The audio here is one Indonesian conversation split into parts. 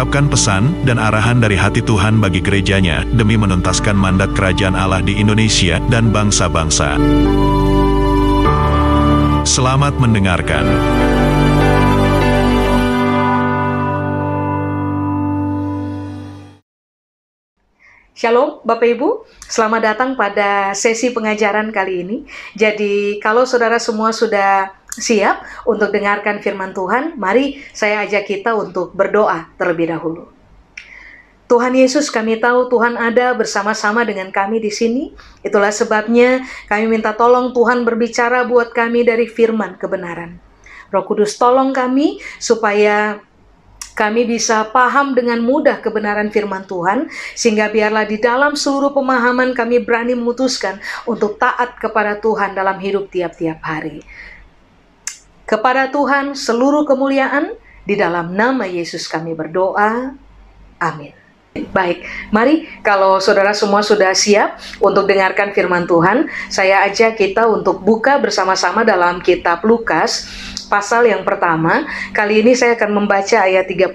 mengungkapkan pesan dan arahan dari hati Tuhan bagi gerejanya demi menuntaskan mandat kerajaan Allah di Indonesia dan bangsa-bangsa. Selamat mendengarkan. Shalom Bapak Ibu, selamat datang pada sesi pengajaran kali ini. Jadi kalau saudara semua sudah siap untuk dengarkan firman Tuhan, mari saya ajak kita untuk berdoa terlebih dahulu. Tuhan Yesus, kami tahu Tuhan ada bersama-sama dengan kami di sini. Itulah sebabnya kami minta tolong Tuhan berbicara buat kami dari firman kebenaran. Roh Kudus tolong kami supaya kami bisa paham dengan mudah kebenaran firman Tuhan, sehingga biarlah di dalam seluruh pemahaman kami berani memutuskan untuk taat kepada Tuhan dalam hidup tiap-tiap hari. Kepada Tuhan seluruh kemuliaan, di dalam nama Yesus kami berdoa. Amin. Baik, mari kalau saudara semua sudah siap untuk dengarkan firman Tuhan, saya ajak kita untuk buka bersama-sama dalam kitab Lukas pasal yang pertama. Kali ini saya akan membaca ayat 34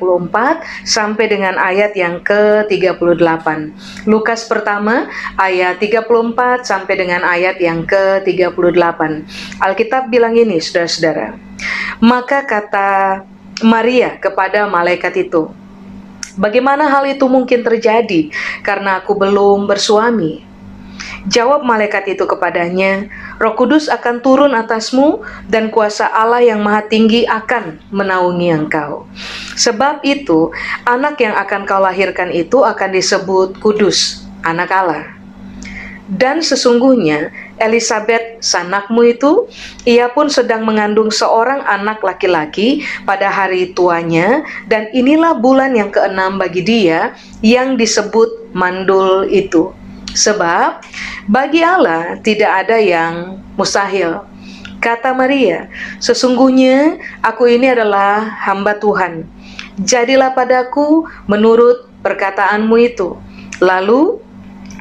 sampai dengan ayat yang ke-38. Lukas pertama ayat 34 sampai dengan ayat yang ke-38. Alkitab bilang ini, Saudara-saudara. Maka kata Maria kepada malaikat itu, Bagaimana hal itu mungkin terjadi karena aku belum bersuami? Jawab malaikat itu kepadanya, Roh Kudus akan turun atasmu dan kuasa Allah yang maha tinggi akan menaungi engkau. Sebab itu, anak yang akan kau lahirkan itu akan disebut kudus, anak Allah. Dan sesungguhnya Elizabeth sanakmu itu, ia pun sedang mengandung seorang anak laki-laki pada hari tuanya, dan inilah bulan yang keenam bagi dia yang disebut mandul itu. Sebab bagi Allah tidak ada yang mustahil. Kata Maria, sesungguhnya aku ini adalah hamba Tuhan. Jadilah padaku menurut perkataanmu itu. Lalu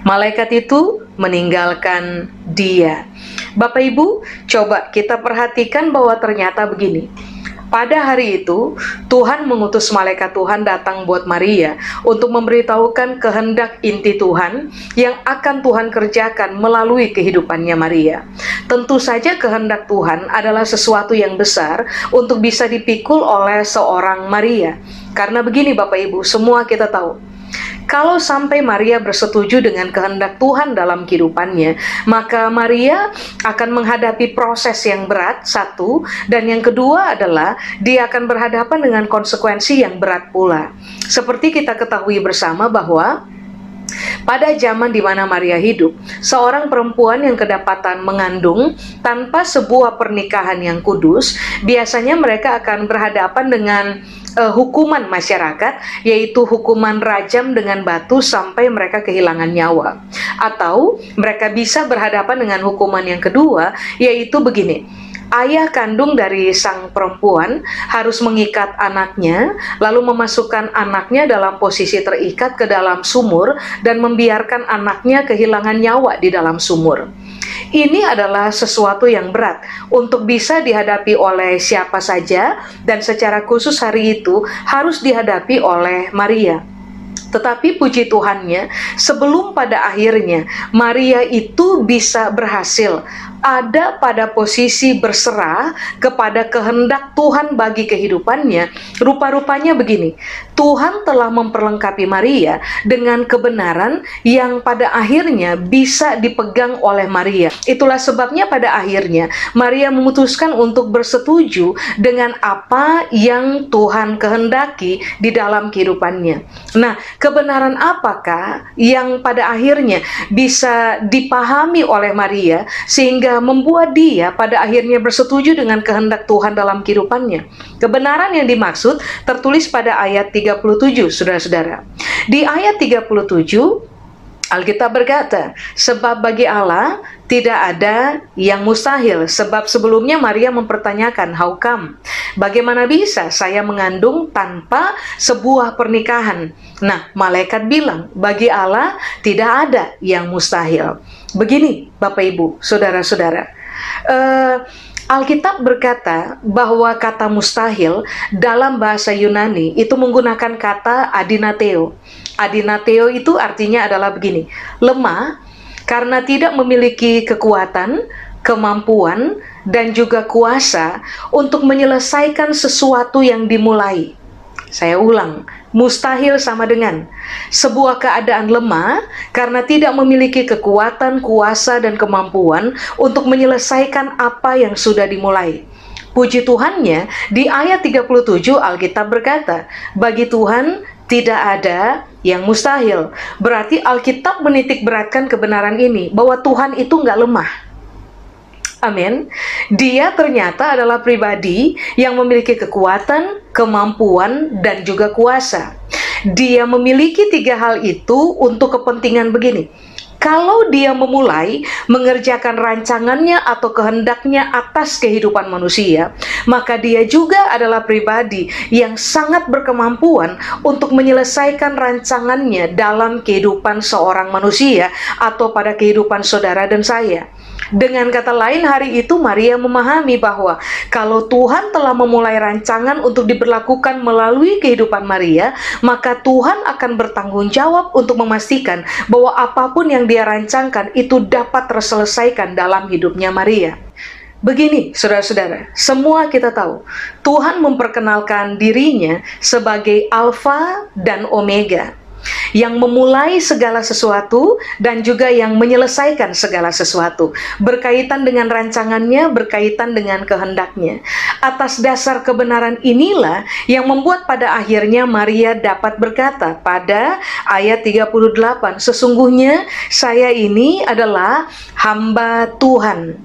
malaikat itu meninggalkan dia. Bapak Ibu, coba kita perhatikan bahwa ternyata begini. Pada hari itu, Tuhan mengutus malaikat Tuhan datang buat Maria untuk memberitahukan kehendak inti Tuhan yang akan Tuhan kerjakan melalui kehidupannya Maria. Tentu saja kehendak Tuhan adalah sesuatu yang besar untuk bisa dipikul oleh seorang Maria. Karena begini Bapak Ibu, semua kita tahu, kalau sampai Maria bersetuju dengan kehendak Tuhan dalam kehidupannya, maka Maria akan menghadapi proses yang berat, satu, dan yang kedua adalah dia akan berhadapan dengan konsekuensi yang berat pula. Seperti kita ketahui bersama bahwa pada zaman di mana Maria hidup, seorang perempuan yang kedapatan mengandung tanpa sebuah pernikahan yang kudus, biasanya mereka akan berhadapan dengan uh, hukuman masyarakat yaitu hukuman rajam dengan batu sampai mereka kehilangan nyawa. Atau mereka bisa berhadapan dengan hukuman yang kedua yaitu begini ayah kandung dari sang perempuan harus mengikat anaknya, lalu memasukkan anaknya dalam posisi terikat ke dalam sumur dan membiarkan anaknya kehilangan nyawa di dalam sumur. Ini adalah sesuatu yang berat untuk bisa dihadapi oleh siapa saja dan secara khusus hari itu harus dihadapi oleh Maria. Tetapi puji Tuhannya, sebelum pada akhirnya Maria itu bisa berhasil ada pada posisi berserah kepada kehendak Tuhan bagi kehidupannya, rupa-rupanya begini: Tuhan telah memperlengkapi Maria dengan kebenaran yang pada akhirnya bisa dipegang oleh Maria. Itulah sebabnya pada akhirnya Maria memutuskan untuk bersetuju dengan apa yang Tuhan kehendaki di dalam kehidupannya. Nah, kebenaran apakah yang pada akhirnya bisa dipahami oleh Maria sehingga membuat dia pada akhirnya bersetuju dengan kehendak Tuhan dalam kehidupannya. Kebenaran yang dimaksud tertulis pada ayat 37, saudara-saudara. Di ayat 37, Alkitab berkata, sebab bagi Allah tidak ada yang mustahil. Sebab sebelumnya Maria mempertanyakan, how come? Bagaimana bisa saya mengandung tanpa sebuah pernikahan? Nah, malaikat bilang, bagi Allah tidak ada yang mustahil. Begini, Bapak Ibu, saudara-saudara. Uh, Alkitab berkata bahwa kata mustahil dalam bahasa Yunani itu menggunakan kata adinateo. Adinateo itu artinya adalah begini, lemah karena tidak memiliki kekuatan, kemampuan, dan juga kuasa untuk menyelesaikan sesuatu yang dimulai. Saya ulang, mustahil sama dengan sebuah keadaan lemah karena tidak memiliki kekuatan, kuasa, dan kemampuan untuk menyelesaikan apa yang sudah dimulai. Puji Tuhannya, di ayat 37 Alkitab berkata, bagi Tuhan tidak ada yang mustahil. Berarti Alkitab menitik beratkan kebenaran ini, bahwa Tuhan itu nggak lemah. Amin. Dia ternyata adalah pribadi yang memiliki kekuatan, kemampuan, dan juga kuasa. Dia memiliki tiga hal itu untuk kepentingan begini. Kalau dia memulai mengerjakan rancangannya atau kehendaknya atas kehidupan manusia, maka dia juga adalah pribadi yang sangat berkemampuan untuk menyelesaikan rancangannya dalam kehidupan seorang manusia atau pada kehidupan saudara dan saya. Dengan kata lain, hari itu Maria memahami bahwa kalau Tuhan telah memulai rancangan untuk diberlakukan melalui kehidupan Maria, maka Tuhan akan bertanggung jawab untuk memastikan bahwa apa pun yang dia rancangkan itu dapat terselesaikan dalam hidupnya Maria. Begini, saudara-saudara, semua kita tahu Tuhan memperkenalkan dirinya sebagai Alfa dan Omega yang memulai segala sesuatu dan juga yang menyelesaikan segala sesuatu. Berkaitan dengan rancangannya berkaitan dengan kehendaknya. Atas dasar kebenaran inilah yang membuat pada akhirnya Maria dapat berkata pada ayat 38 sesungguhnya saya ini adalah hamba Tuhan.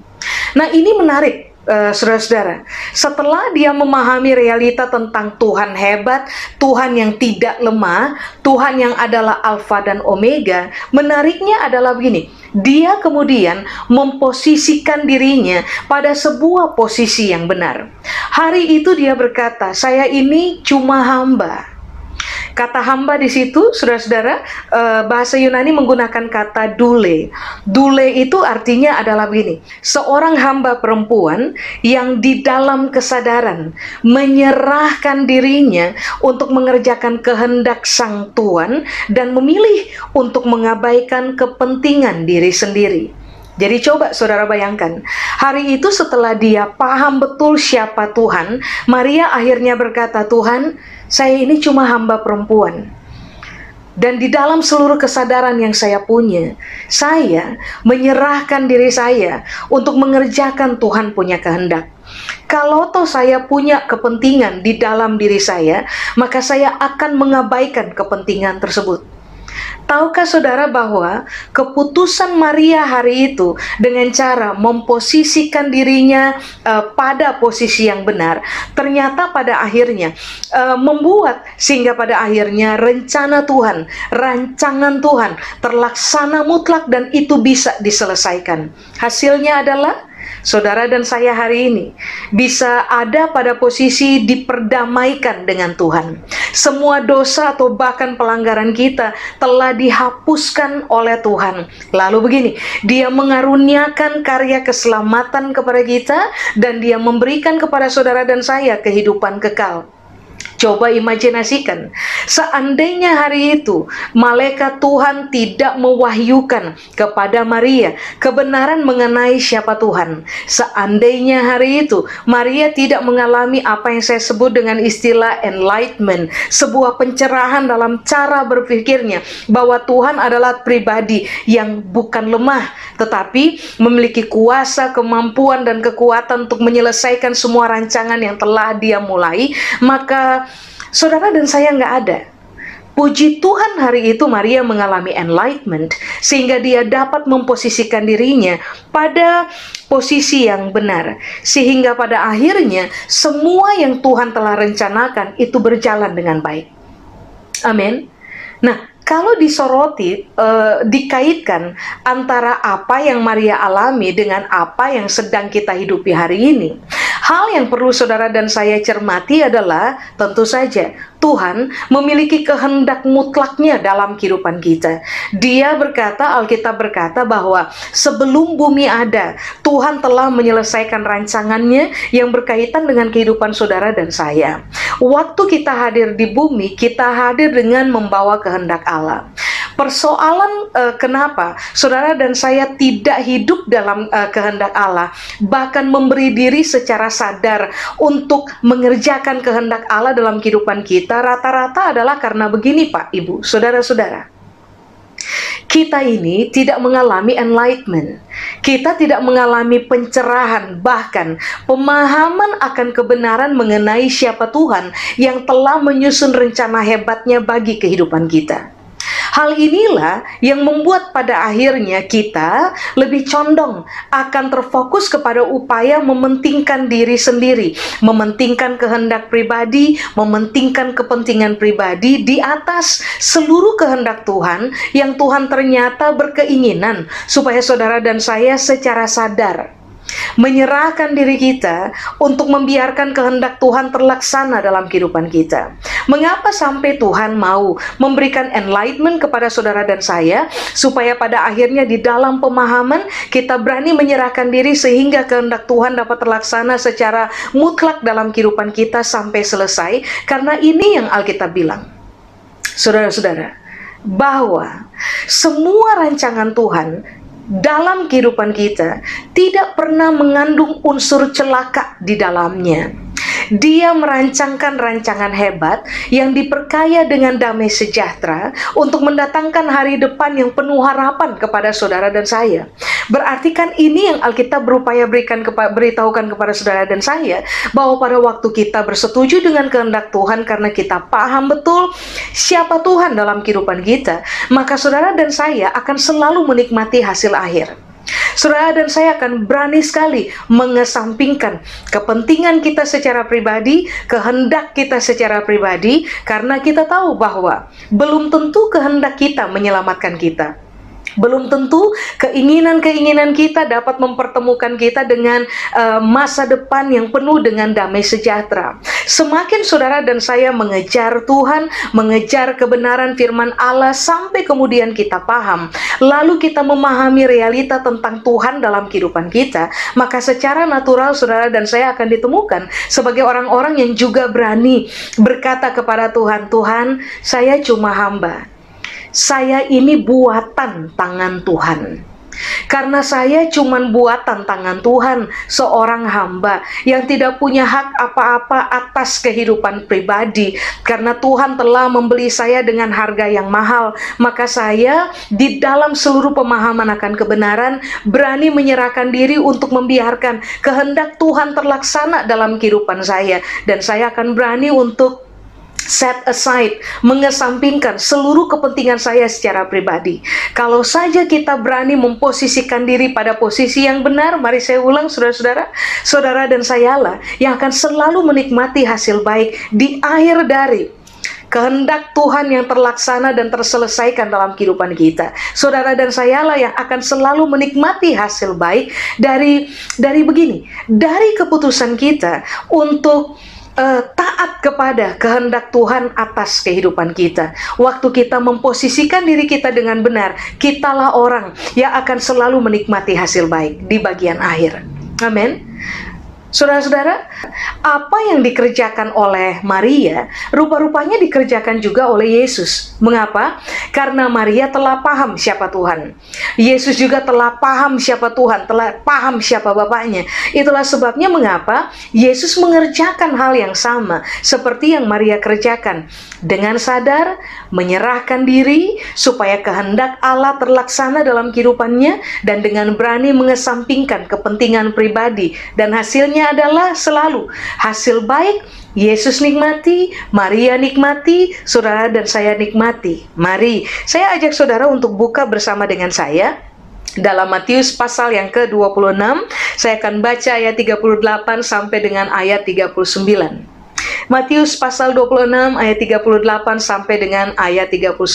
Nah ini menarik uh, saudara-saudara, setelah dia memahami realita tentang Tuhan hebat, Tuhan yang tidak lemah, Tuhan yang adalah Alfa dan Omega, menariknya adalah begini. Dia kemudian memposisikan dirinya pada sebuah posisi yang benar. Hari itu dia berkata, "Saya ini cuma hamba." Kata hamba di situ, saudara-saudara, uh, bahasa Yunani menggunakan kata dule. Dule itu artinya adalah begini: seorang hamba perempuan yang di dalam kesadaran menyerahkan dirinya untuk mengerjakan kehendak sang tuan dan memilih untuk mengabaikan kepentingan diri sendiri. Jadi coba saudara bayangkan, hari itu setelah dia paham betul siapa Tuhan, Maria akhirnya berkata, "Tuhan, saya ini cuma hamba perempuan. Dan di dalam seluruh kesadaran yang saya punya, saya menyerahkan diri saya untuk mengerjakan Tuhan punya kehendak. Kalau toh saya punya kepentingan di dalam diri saya, maka saya akan mengabaikan kepentingan tersebut. Tahukah saudara bahwa keputusan Maria hari itu dengan cara memposisikan dirinya uh, pada posisi yang benar, ternyata pada akhirnya uh, membuat sehingga pada akhirnya rencana Tuhan, rancangan Tuhan terlaksana mutlak dan itu bisa diselesaikan. Hasilnya adalah saudara dan saya hari ini bisa ada pada posisi diperdamaikan dengan Tuhan. Semua dosa atau bahkan pelanggaran kita telah dihapuskan oleh Tuhan. Lalu begini, Dia mengaruniakan karya keselamatan kepada kita dan Dia memberikan kepada saudara dan saya kehidupan kekal. Coba imajinasikan, seandainya hari itu malaikat Tuhan tidak mewahyukan kepada Maria kebenaran mengenai siapa Tuhan. Seandainya hari itu Maria tidak mengalami apa yang saya sebut dengan istilah enlightenment, sebuah pencerahan dalam cara berpikirnya bahwa Tuhan adalah pribadi yang bukan lemah, tetapi memiliki kuasa, kemampuan dan kekuatan untuk menyelesaikan semua rancangan yang telah dia mulai, maka Saudara dan saya nggak ada. Puji Tuhan hari itu Maria mengalami enlightenment sehingga dia dapat memposisikan dirinya pada posisi yang benar sehingga pada akhirnya semua yang Tuhan telah rencanakan itu berjalan dengan baik. Amin. Nah, kalau disoroti, uh, dikaitkan antara apa yang Maria alami dengan apa yang sedang kita hidupi hari ini. Hal yang perlu saudara dan saya cermati adalah tentu saja Tuhan memiliki kehendak mutlaknya dalam kehidupan kita. Dia berkata, Alkitab berkata bahwa sebelum bumi ada, Tuhan telah menyelesaikan rancangannya yang berkaitan dengan kehidupan saudara dan saya. Waktu kita hadir di bumi, kita hadir dengan membawa kehendak Allah. Persoalan uh, kenapa saudara dan saya tidak hidup dalam uh, kehendak Allah, bahkan memberi diri secara sadar untuk mengerjakan kehendak Allah dalam kehidupan kita, rata-rata adalah karena begini, Pak, Ibu, saudara-saudara kita ini tidak mengalami enlightenment. Kita tidak mengalami pencerahan, bahkan pemahaman akan kebenaran mengenai siapa Tuhan yang telah menyusun rencana hebatnya bagi kehidupan kita. Hal inilah yang membuat pada akhirnya kita lebih condong akan terfokus kepada upaya mementingkan diri sendiri, mementingkan kehendak pribadi, mementingkan kepentingan pribadi di atas seluruh kehendak Tuhan yang Tuhan ternyata berkeinginan supaya saudara dan saya secara sadar menyerahkan diri kita untuk membiarkan kehendak Tuhan terlaksana dalam kehidupan kita. Mengapa sampai Tuhan mau memberikan enlightenment kepada saudara dan saya supaya pada akhirnya di dalam pemahaman kita berani menyerahkan diri sehingga kehendak Tuhan dapat terlaksana secara mutlak dalam kehidupan kita sampai selesai karena ini yang Alkitab bilang. Saudara-saudara, bahwa semua rancangan Tuhan dalam kehidupan kita tidak pernah mengandung unsur celaka di dalamnya. Dia merancangkan rancangan hebat yang diperkaya dengan damai sejahtera untuk mendatangkan hari depan yang penuh harapan kepada saudara dan saya. Berarti kan ini yang Alkitab berupaya berikan beritahukan kepada saudara dan saya bahwa pada waktu kita bersetuju dengan kehendak Tuhan karena kita paham betul siapa Tuhan dalam kehidupan kita, maka saudara dan saya akan selalu menikmati hasil akhir. Saudara dan saya akan berani sekali mengesampingkan kepentingan kita secara pribadi, kehendak kita secara pribadi, karena kita tahu bahwa belum tentu kehendak kita menyelamatkan kita. Belum tentu keinginan-keinginan kita dapat mempertemukan kita dengan uh, masa depan yang penuh dengan damai sejahtera. Semakin saudara dan saya mengejar Tuhan, mengejar kebenaran firman Allah sampai kemudian kita paham, lalu kita memahami realita tentang Tuhan dalam kehidupan kita, maka secara natural saudara dan saya akan ditemukan sebagai orang-orang yang juga berani berkata kepada Tuhan, Tuhan, saya cuma hamba saya ini buatan tangan Tuhan. Karena saya cuma buatan tangan Tuhan, seorang hamba yang tidak punya hak apa-apa atas kehidupan pribadi. Karena Tuhan telah membeli saya dengan harga yang mahal, maka saya di dalam seluruh pemahaman akan kebenaran berani menyerahkan diri untuk membiarkan kehendak Tuhan terlaksana dalam kehidupan saya dan saya akan berani untuk set aside, mengesampingkan seluruh kepentingan saya secara pribadi. Kalau saja kita berani memposisikan diri pada posisi yang benar, mari saya ulang saudara-saudara, saudara dan sayalah yang akan selalu menikmati hasil baik di akhir dari kehendak Tuhan yang terlaksana dan terselesaikan dalam kehidupan kita. Saudara dan sayalah yang akan selalu menikmati hasil baik dari dari begini, dari keputusan kita untuk uh, taat kepada kehendak Tuhan atas kehidupan kita. Waktu kita memposisikan diri kita dengan benar, kitalah orang yang akan selalu menikmati hasil baik di bagian akhir. Amin. Saudara-saudara, apa yang dikerjakan oleh Maria, rupa-rupanya dikerjakan juga oleh Yesus. Mengapa? Karena Maria telah paham siapa Tuhan. Yesus juga telah paham siapa Tuhan, telah paham siapa Bapaknya. Itulah sebabnya mengapa Yesus mengerjakan hal yang sama seperti yang Maria kerjakan. Dengan sadar, menyerahkan diri supaya kehendak Allah terlaksana dalam kehidupannya dan dengan berani mengesampingkan kepentingan pribadi dan hasilnya adalah selalu hasil baik Yesus nikmati, Maria nikmati, saudara dan saya nikmati. Mari, saya ajak saudara untuk buka bersama dengan saya dalam Matius pasal yang ke-26. Saya akan baca ayat 38 sampai dengan ayat 39. Matius pasal 26 ayat 38 sampai dengan ayat 39.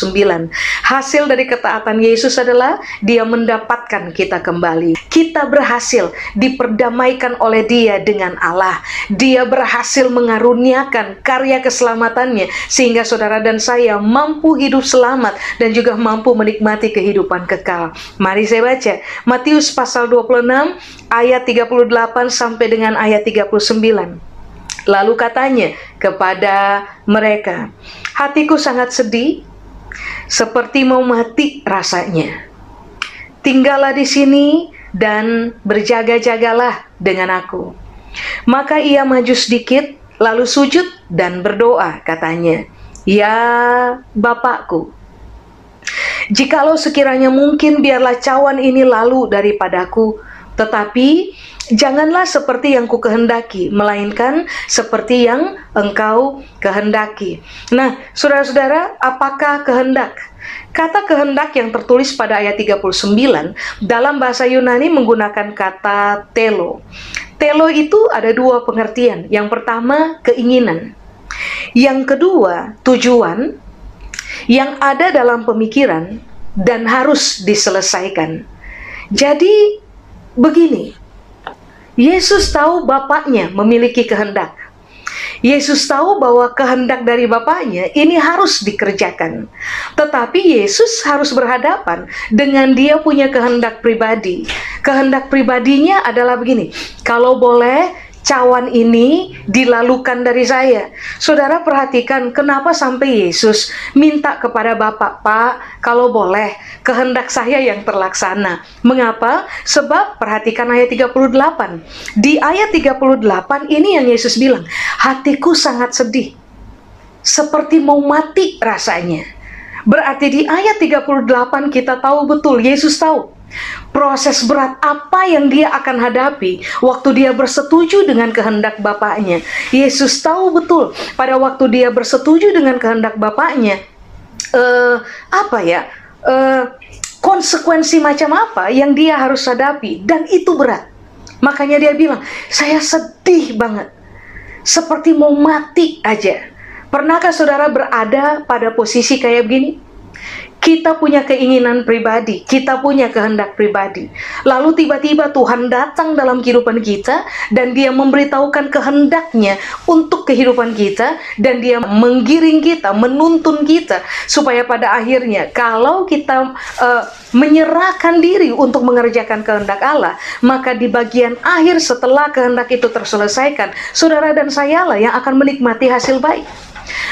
Hasil dari ketaatan Yesus adalah dia mendapatkan kita kembali. Kita berhasil diperdamaikan oleh dia dengan Allah. Dia berhasil mengaruniakan karya keselamatannya sehingga saudara dan saya mampu hidup selamat dan juga mampu menikmati kehidupan kekal. Mari saya baca Matius pasal 26 ayat 38 sampai dengan ayat 39. Lalu katanya kepada mereka, "Hatiku sangat sedih, seperti mau mati rasanya. Tinggallah di sini dan berjaga-jagalah dengan aku." Maka ia maju sedikit, lalu sujud dan berdoa, katanya, "Ya Bapakku, jikalau sekiranya mungkin biarlah cawan ini lalu daripadaku, tetapi Janganlah seperti yang ku kehendaki, melainkan seperti yang engkau kehendaki. Nah, saudara-saudara, apakah kehendak? Kata kehendak yang tertulis pada ayat 39 dalam bahasa Yunani menggunakan kata telo. Telo itu ada dua pengertian. Yang pertama, keinginan. Yang kedua, tujuan yang ada dalam pemikiran dan harus diselesaikan. Jadi, begini, Yesus tahu Bapaknya memiliki kehendak. Yesus tahu bahwa kehendak dari Bapaknya ini harus dikerjakan. Tetapi Yesus harus berhadapan dengan dia punya kehendak pribadi. Kehendak pribadinya adalah begini, kalau boleh cawan ini dilalukan dari saya. Saudara perhatikan kenapa sampai Yesus minta kepada Bapak, Pak, kalau boleh kehendak saya yang terlaksana. Mengapa? Sebab perhatikan ayat 38. Di ayat 38 ini yang Yesus bilang, hatiku sangat sedih. Seperti mau mati rasanya. Berarti di ayat 38 kita tahu betul, Yesus tahu Proses berat apa yang dia akan hadapi waktu dia bersetuju dengan kehendak Bapaknya. Yesus tahu betul pada waktu dia bersetuju dengan kehendak Bapaknya, uh, apa ya, uh, konsekuensi macam apa yang dia harus hadapi, dan itu berat. Makanya dia bilang, saya sedih banget, seperti mau mati aja. Pernahkah saudara berada pada posisi kayak begini? Kita punya keinginan pribadi, kita punya kehendak pribadi. Lalu tiba-tiba Tuhan datang dalam kehidupan kita dan dia memberitahukan kehendaknya untuk kehidupan kita dan dia menggiring kita, menuntun kita supaya pada akhirnya kalau kita uh, menyerahkan diri untuk mengerjakan kehendak Allah, maka di bagian akhir setelah kehendak itu terselesaikan, saudara dan saya lah yang akan menikmati hasil baik.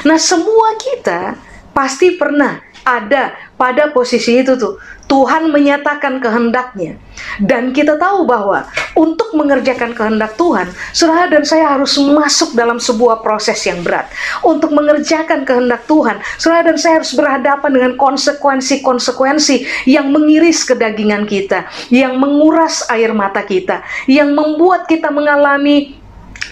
Nah, semua kita pasti pernah ada pada posisi itu tuh. Tuhan menyatakan kehendaknya. Dan kita tahu bahwa untuk mengerjakan kehendak Tuhan, saudara dan saya harus masuk dalam sebuah proses yang berat. Untuk mengerjakan kehendak Tuhan, saudara dan saya harus berhadapan dengan konsekuensi-konsekuensi yang mengiris kedagingan kita, yang menguras air mata kita, yang membuat kita mengalami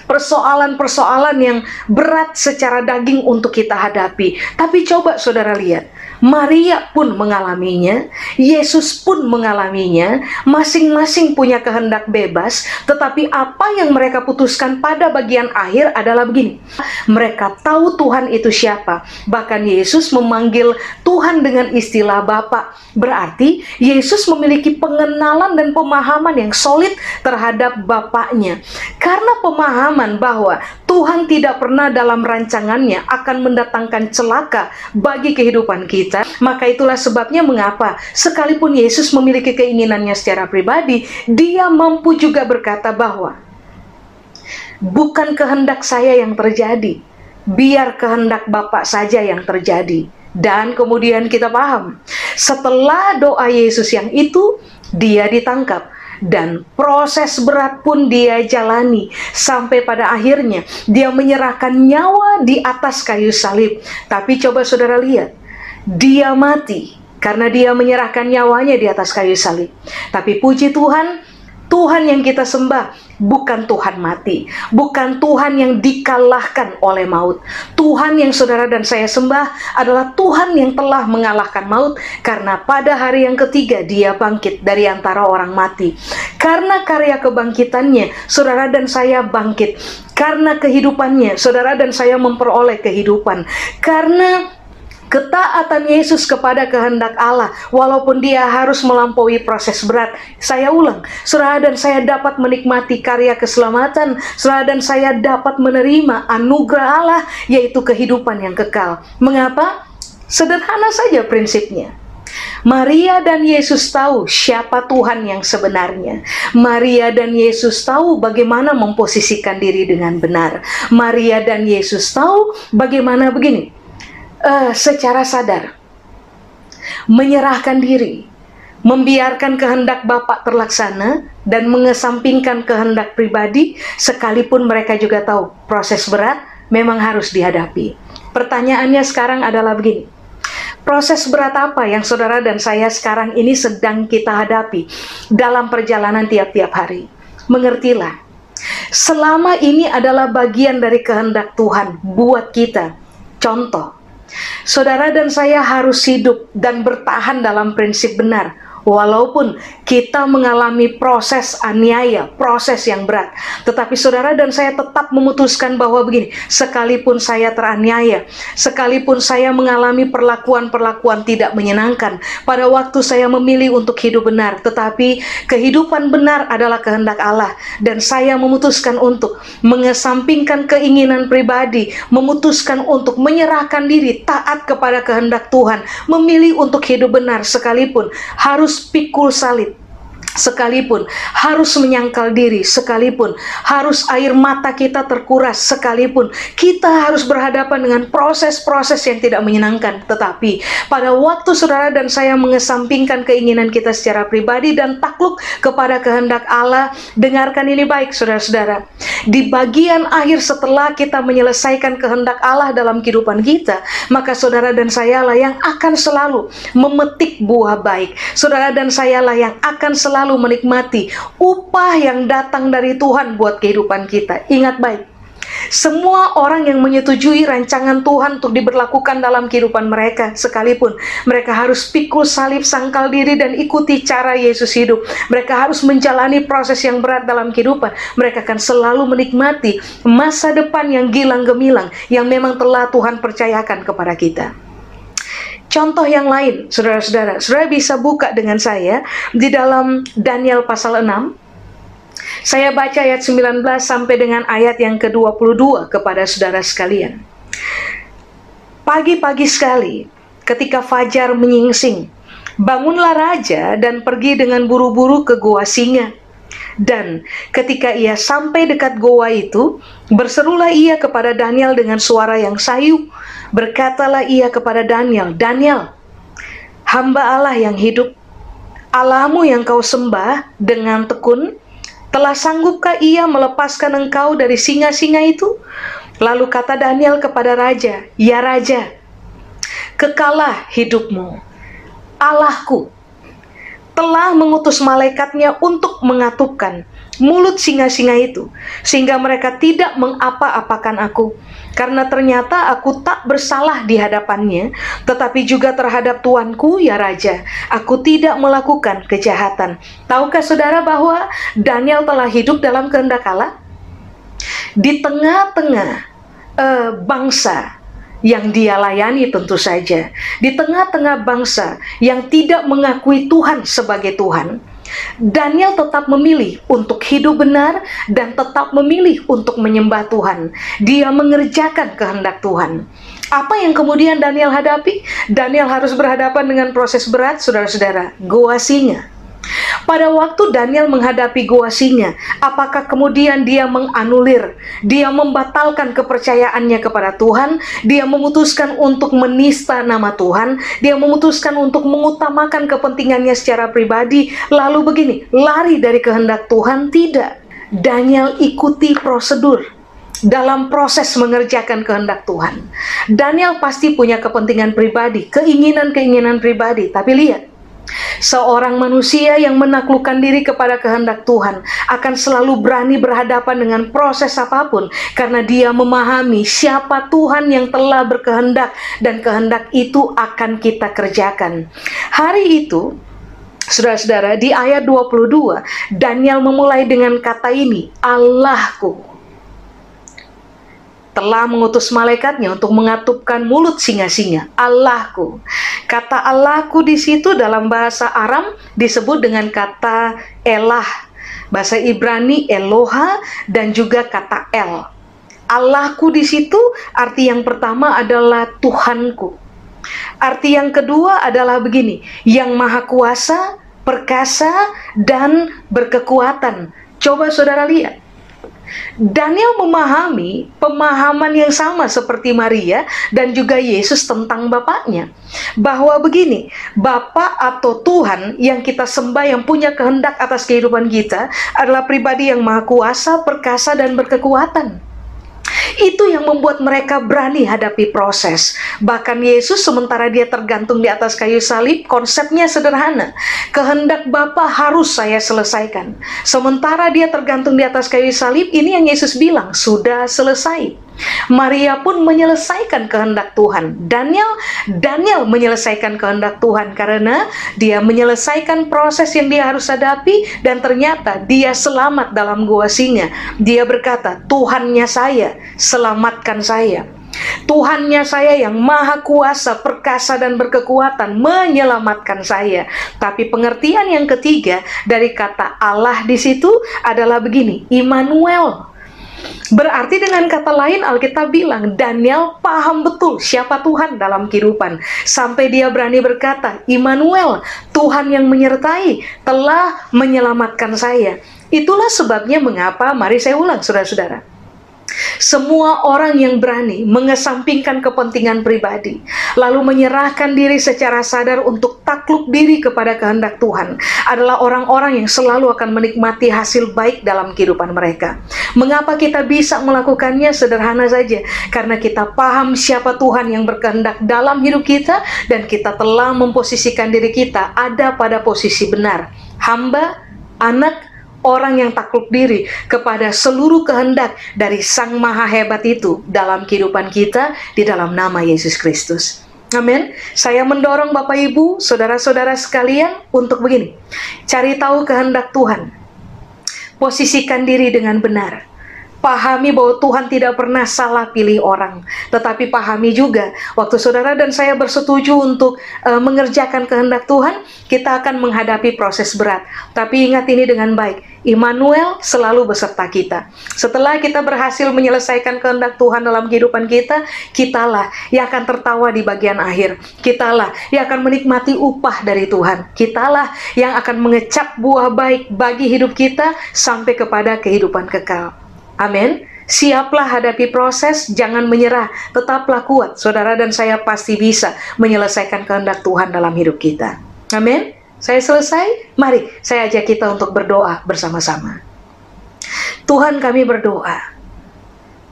persoalan-persoalan yang berat secara daging untuk kita hadapi. Tapi coba saudara lihat, Maria pun mengalaminya, Yesus pun mengalaminya, masing-masing punya kehendak bebas, tetapi apa yang mereka putuskan pada bagian akhir adalah begini. Mereka tahu Tuhan itu siapa. Bahkan Yesus memanggil Tuhan dengan istilah Bapa. Berarti Yesus memiliki pengenalan dan pemahaman yang solid terhadap Bapaknya. Karena pemahaman bahwa Tuhan tidak pernah dalam rancangannya akan mendatangkan celaka bagi kehidupan kita kita, maka itulah sebabnya mengapa sekalipun Yesus memiliki keinginannya secara pribadi, dia mampu juga berkata bahwa bukan kehendak saya yang terjadi, biar kehendak Bapak saja yang terjadi. Dan kemudian kita paham, setelah doa Yesus yang itu, dia ditangkap dan proses berat pun dia jalani sampai pada akhirnya dia menyerahkan nyawa di atas kayu salib. Tapi coba saudara lihat, dia mati karena dia menyerahkan nyawanya di atas kayu salib. Tapi puji Tuhan, Tuhan yang kita sembah bukan Tuhan mati, bukan Tuhan yang dikalahkan oleh maut. Tuhan yang saudara dan saya sembah adalah Tuhan yang telah mengalahkan maut karena pada hari yang ketiga dia bangkit dari antara orang mati. Karena karya kebangkitannya, saudara dan saya bangkit. Karena kehidupannya, saudara dan saya memperoleh kehidupan. Karena ketaatan Yesus kepada kehendak Allah walaupun dia harus melampaui proses berat. Saya ulang saudara dan saya dapat menikmati karya keselamatan saudara dan saya dapat menerima anugerah Allah yaitu kehidupan yang kekal. Mengapa? Sederhana saja prinsipnya. Maria dan Yesus tahu siapa Tuhan yang sebenarnya. Maria dan Yesus tahu bagaimana memposisikan diri dengan benar. Maria dan Yesus tahu bagaimana begini uh, secara sadar menyerahkan diri, membiarkan kehendak Bapak terlaksana dan mengesampingkan kehendak pribadi sekalipun mereka juga tahu proses berat memang harus dihadapi. Pertanyaannya sekarang adalah begini. Proses berat apa yang saudara dan saya sekarang ini sedang kita hadapi dalam perjalanan tiap-tiap hari? Mengertilah, selama ini adalah bagian dari kehendak Tuhan buat kita. Contoh, Saudara dan saya harus hidup dan bertahan dalam prinsip benar Walaupun kita mengalami proses aniaya, proses yang berat, tetapi saudara dan saya tetap memutuskan bahwa begini, sekalipun saya teraniaya, sekalipun saya mengalami perlakuan-perlakuan tidak menyenangkan, pada waktu saya memilih untuk hidup benar, tetapi kehidupan benar adalah kehendak Allah. Dan saya memutuskan untuk mengesampingkan keinginan pribadi, memutuskan untuk menyerahkan diri taat kepada kehendak Tuhan, memilih untuk hidup benar sekalipun harus harus pikul salib sekalipun harus menyangkal diri sekalipun harus air mata kita terkuras sekalipun. Kita harus berhadapan dengan proses-proses yang tidak menyenangkan. Tetapi pada waktu saudara dan saya mengesampingkan keinginan kita secara pribadi dan takluk kepada kehendak Allah dengarkan ini baik saudara-saudara. Di bagian akhir setelah kita menyelesaikan kehendak Allah dalam kehidupan kita maka saudara dan saya lah yang akan selalu memetik buah baik. Saudara dan saya lah yang akan selalu selalu menikmati upah yang datang dari Tuhan buat kehidupan kita. Ingat baik, semua orang yang menyetujui rancangan Tuhan untuk diberlakukan dalam kehidupan mereka, sekalipun mereka harus pikul salib, sangkal diri, dan ikuti cara Yesus hidup, mereka harus menjalani proses yang berat dalam kehidupan. Mereka akan selalu menikmati masa depan yang gilang gemilang yang memang telah Tuhan percayakan kepada kita. Contoh yang lain, saudara-saudara, saudara bisa buka dengan saya di dalam Daniel pasal 6. Saya baca ayat 19 sampai dengan ayat yang ke-22 kepada saudara sekalian. Pagi-pagi sekali, ketika fajar menyingsing, bangunlah raja dan pergi dengan buru-buru ke gua singa. Dan ketika ia sampai dekat goa itu, berserulah ia kepada Daniel dengan suara yang sayu, Berkatalah ia kepada Daniel, Daniel, hamba Allah yang hidup, Allahmu yang kau sembah dengan tekun, telah sanggupkah ia melepaskan engkau dari singa-singa itu? Lalu kata Daniel kepada raja, Ya raja, kekalah hidupmu. Allahku telah mengutus malaikatnya untuk mengatupkan mulut singa-singa itu, sehingga mereka tidak mengapa-apakan aku karena ternyata aku tak bersalah di hadapannya, tetapi juga terhadap tuanku ya raja, aku tidak melakukan kejahatan. Tahukah saudara bahwa Daniel telah hidup dalam kehendak Allah? Di tengah-tengah uh, bangsa yang dia layani tentu saja, di tengah-tengah bangsa yang tidak mengakui Tuhan sebagai Tuhan, Daniel tetap memilih untuk hidup benar dan tetap memilih untuk menyembah Tuhan. Dia mengerjakan kehendak Tuhan. Apa yang kemudian Daniel hadapi? Daniel harus berhadapan dengan proses berat, saudara-saudara, goa singa. Pada waktu Daniel menghadapi gua singa, apakah kemudian dia menganulir, dia membatalkan kepercayaannya kepada Tuhan, dia memutuskan untuk menista nama Tuhan, dia memutuskan untuk mengutamakan kepentingannya secara pribadi, lalu begini, lari dari kehendak Tuhan? Tidak. Daniel ikuti prosedur dalam proses mengerjakan kehendak Tuhan. Daniel pasti punya kepentingan pribadi, keinginan-keinginan pribadi, tapi lihat, Seorang manusia yang menaklukkan diri kepada kehendak Tuhan akan selalu berani berhadapan dengan proses apa pun karena dia memahami siapa Tuhan yang telah berkehendak dan kehendak itu akan kita kerjakan. Hari itu Saudara-saudara, di ayat 22, Daniel memulai dengan kata ini, Allahku telah mengutus malaikatnya untuk mengatupkan mulut singa-singa. Allahku. Kata Allahku di situ dalam bahasa Aram disebut dengan kata Elah. Bahasa Ibrani Eloha dan juga kata El. Allahku di situ arti yang pertama adalah Tuhanku. Arti yang kedua adalah begini, yang maha kuasa, perkasa, dan berkekuatan. Coba saudara lihat. Daniel memahami pemahaman yang sama seperti Maria dan juga Yesus tentang Bapaknya. Bahwa begini, Bapak atau Tuhan yang kita sembah yang punya kehendak atas kehidupan kita adalah pribadi yang maha kuasa, perkasa, dan berkekuatan. Itu yang membuat mereka berani hadapi proses. Bahkan Yesus sementara dia tergantung di atas kayu salib, konsepnya sederhana. Kehendak Bapa harus saya selesaikan. Sementara dia tergantung di atas kayu salib, ini yang Yesus bilang, sudah selesai. Maria pun menyelesaikan kehendak Tuhan. Daniel Daniel menyelesaikan kehendak Tuhan karena dia menyelesaikan proses yang dia harus hadapi dan ternyata dia selamat dalam gua singa. Dia berkata, "Tuhannya saya, selamatkan saya." Tuhannya saya yang maha kuasa, perkasa dan berkekuatan menyelamatkan saya. Tapi pengertian yang ketiga dari kata Allah di situ adalah begini, Immanuel. Berarti dengan kata lain Alkitab bilang Daniel paham betul siapa Tuhan dalam kehidupan sampai dia berani berkata, "Immanuel, Tuhan yang menyertai telah menyelamatkan saya." Itulah sebabnya mengapa mari saya ulang Saudara-saudara. Semua orang yang berani mengesampingkan kepentingan pribadi, lalu menyerahkan diri secara sadar untuk takluk diri kepada kehendak Tuhan, adalah orang-orang yang selalu akan menikmati hasil baik dalam kehidupan mereka. Mengapa kita bisa melakukannya? Sederhana saja, karena kita paham siapa Tuhan yang berkehendak dalam hidup kita, dan kita telah memposisikan diri kita ada pada posisi benar. Hamba, anak, orang yang takluk diri kepada seluruh kehendak dari Sang Maha Hebat itu dalam kehidupan kita di dalam nama Yesus Kristus. Amin. Saya mendorong Bapak Ibu, saudara-saudara sekalian untuk begini. Cari tahu kehendak Tuhan. Posisikan diri dengan benar Pahami bahwa Tuhan tidak pernah salah pilih orang, tetapi pahami juga waktu saudara dan saya bersetuju untuk uh, mengerjakan kehendak Tuhan, kita akan menghadapi proses berat. Tapi ingat ini dengan baik, Immanuel selalu beserta kita. Setelah kita berhasil menyelesaikan kehendak Tuhan dalam kehidupan kita, kitalah yang akan tertawa di bagian akhir. Kitalah yang akan menikmati upah dari Tuhan. Kitalah yang akan mengecap buah baik bagi hidup kita sampai kepada kehidupan kekal. Amin. Siaplah hadapi proses, jangan menyerah, tetaplah kuat. Saudara dan saya pasti bisa menyelesaikan kehendak Tuhan dalam hidup kita. Amin. Saya selesai. Mari saya ajak kita untuk berdoa bersama-sama. Tuhan kami berdoa.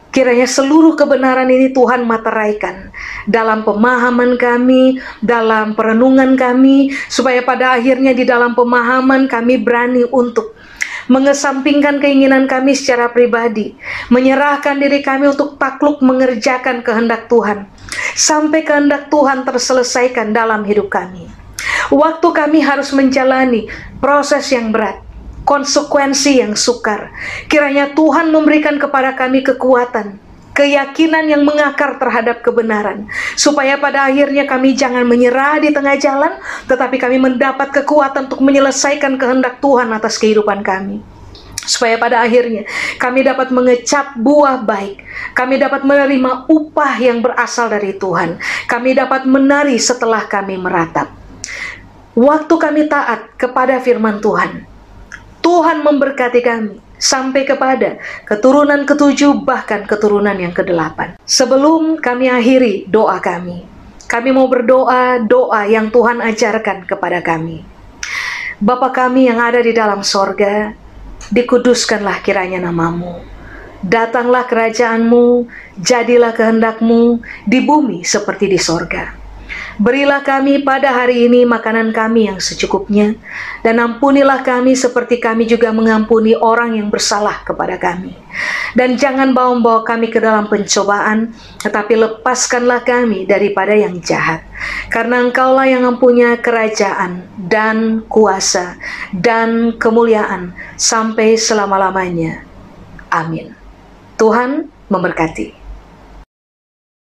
Kiranya seluruh kebenaran ini Tuhan materaikan dalam pemahaman kami, dalam perenungan kami, supaya pada akhirnya di dalam pemahaman kami berani untuk mengesampingkan keinginan kami secara pribadi, menyerahkan diri kami untuk takluk mengerjakan kehendak Tuhan, sampai kehendak Tuhan terselesaikan dalam hidup kami. Waktu kami harus menjalani proses yang berat, konsekuensi yang sukar. Kiranya Tuhan memberikan kepada kami kekuatan, keyakinan yang mengakar terhadap kebenaran, supaya pada akhirnya kami jangan menyerah di tengah jalan, tetapi kami mendapat kekuatan untuk menyelesaikan kehendak Tuhan atas kehidupan kami. Supaya pada akhirnya kami dapat mengecap buah baik, kami dapat menerima upah yang berasal dari Tuhan, kami dapat menari setelah kami meratap. Waktu kami taat kepada firman Tuhan, Tuhan memberkati kami sampai kepada keturunan ketujuh bahkan keturunan yang kedelapan. Sebelum kami akhiri doa kami, kami mau berdoa doa yang Tuhan ajarkan kepada kami. Bapa kami yang ada di dalam sorga, dikuduskanlah kiranya namamu. Datanglah kerajaanmu, jadilah kehendakmu di bumi seperti di sorga. Berilah kami pada hari ini makanan kami yang secukupnya, dan ampunilah kami seperti kami juga mengampuni orang yang bersalah kepada kami. Dan jangan bawa-bawa kami ke dalam pencobaan, tetapi lepaskanlah kami daripada yang jahat. Karena engkaulah yang mempunyai kerajaan dan kuasa dan kemuliaan sampai selama-lamanya. Amin. Tuhan memberkati.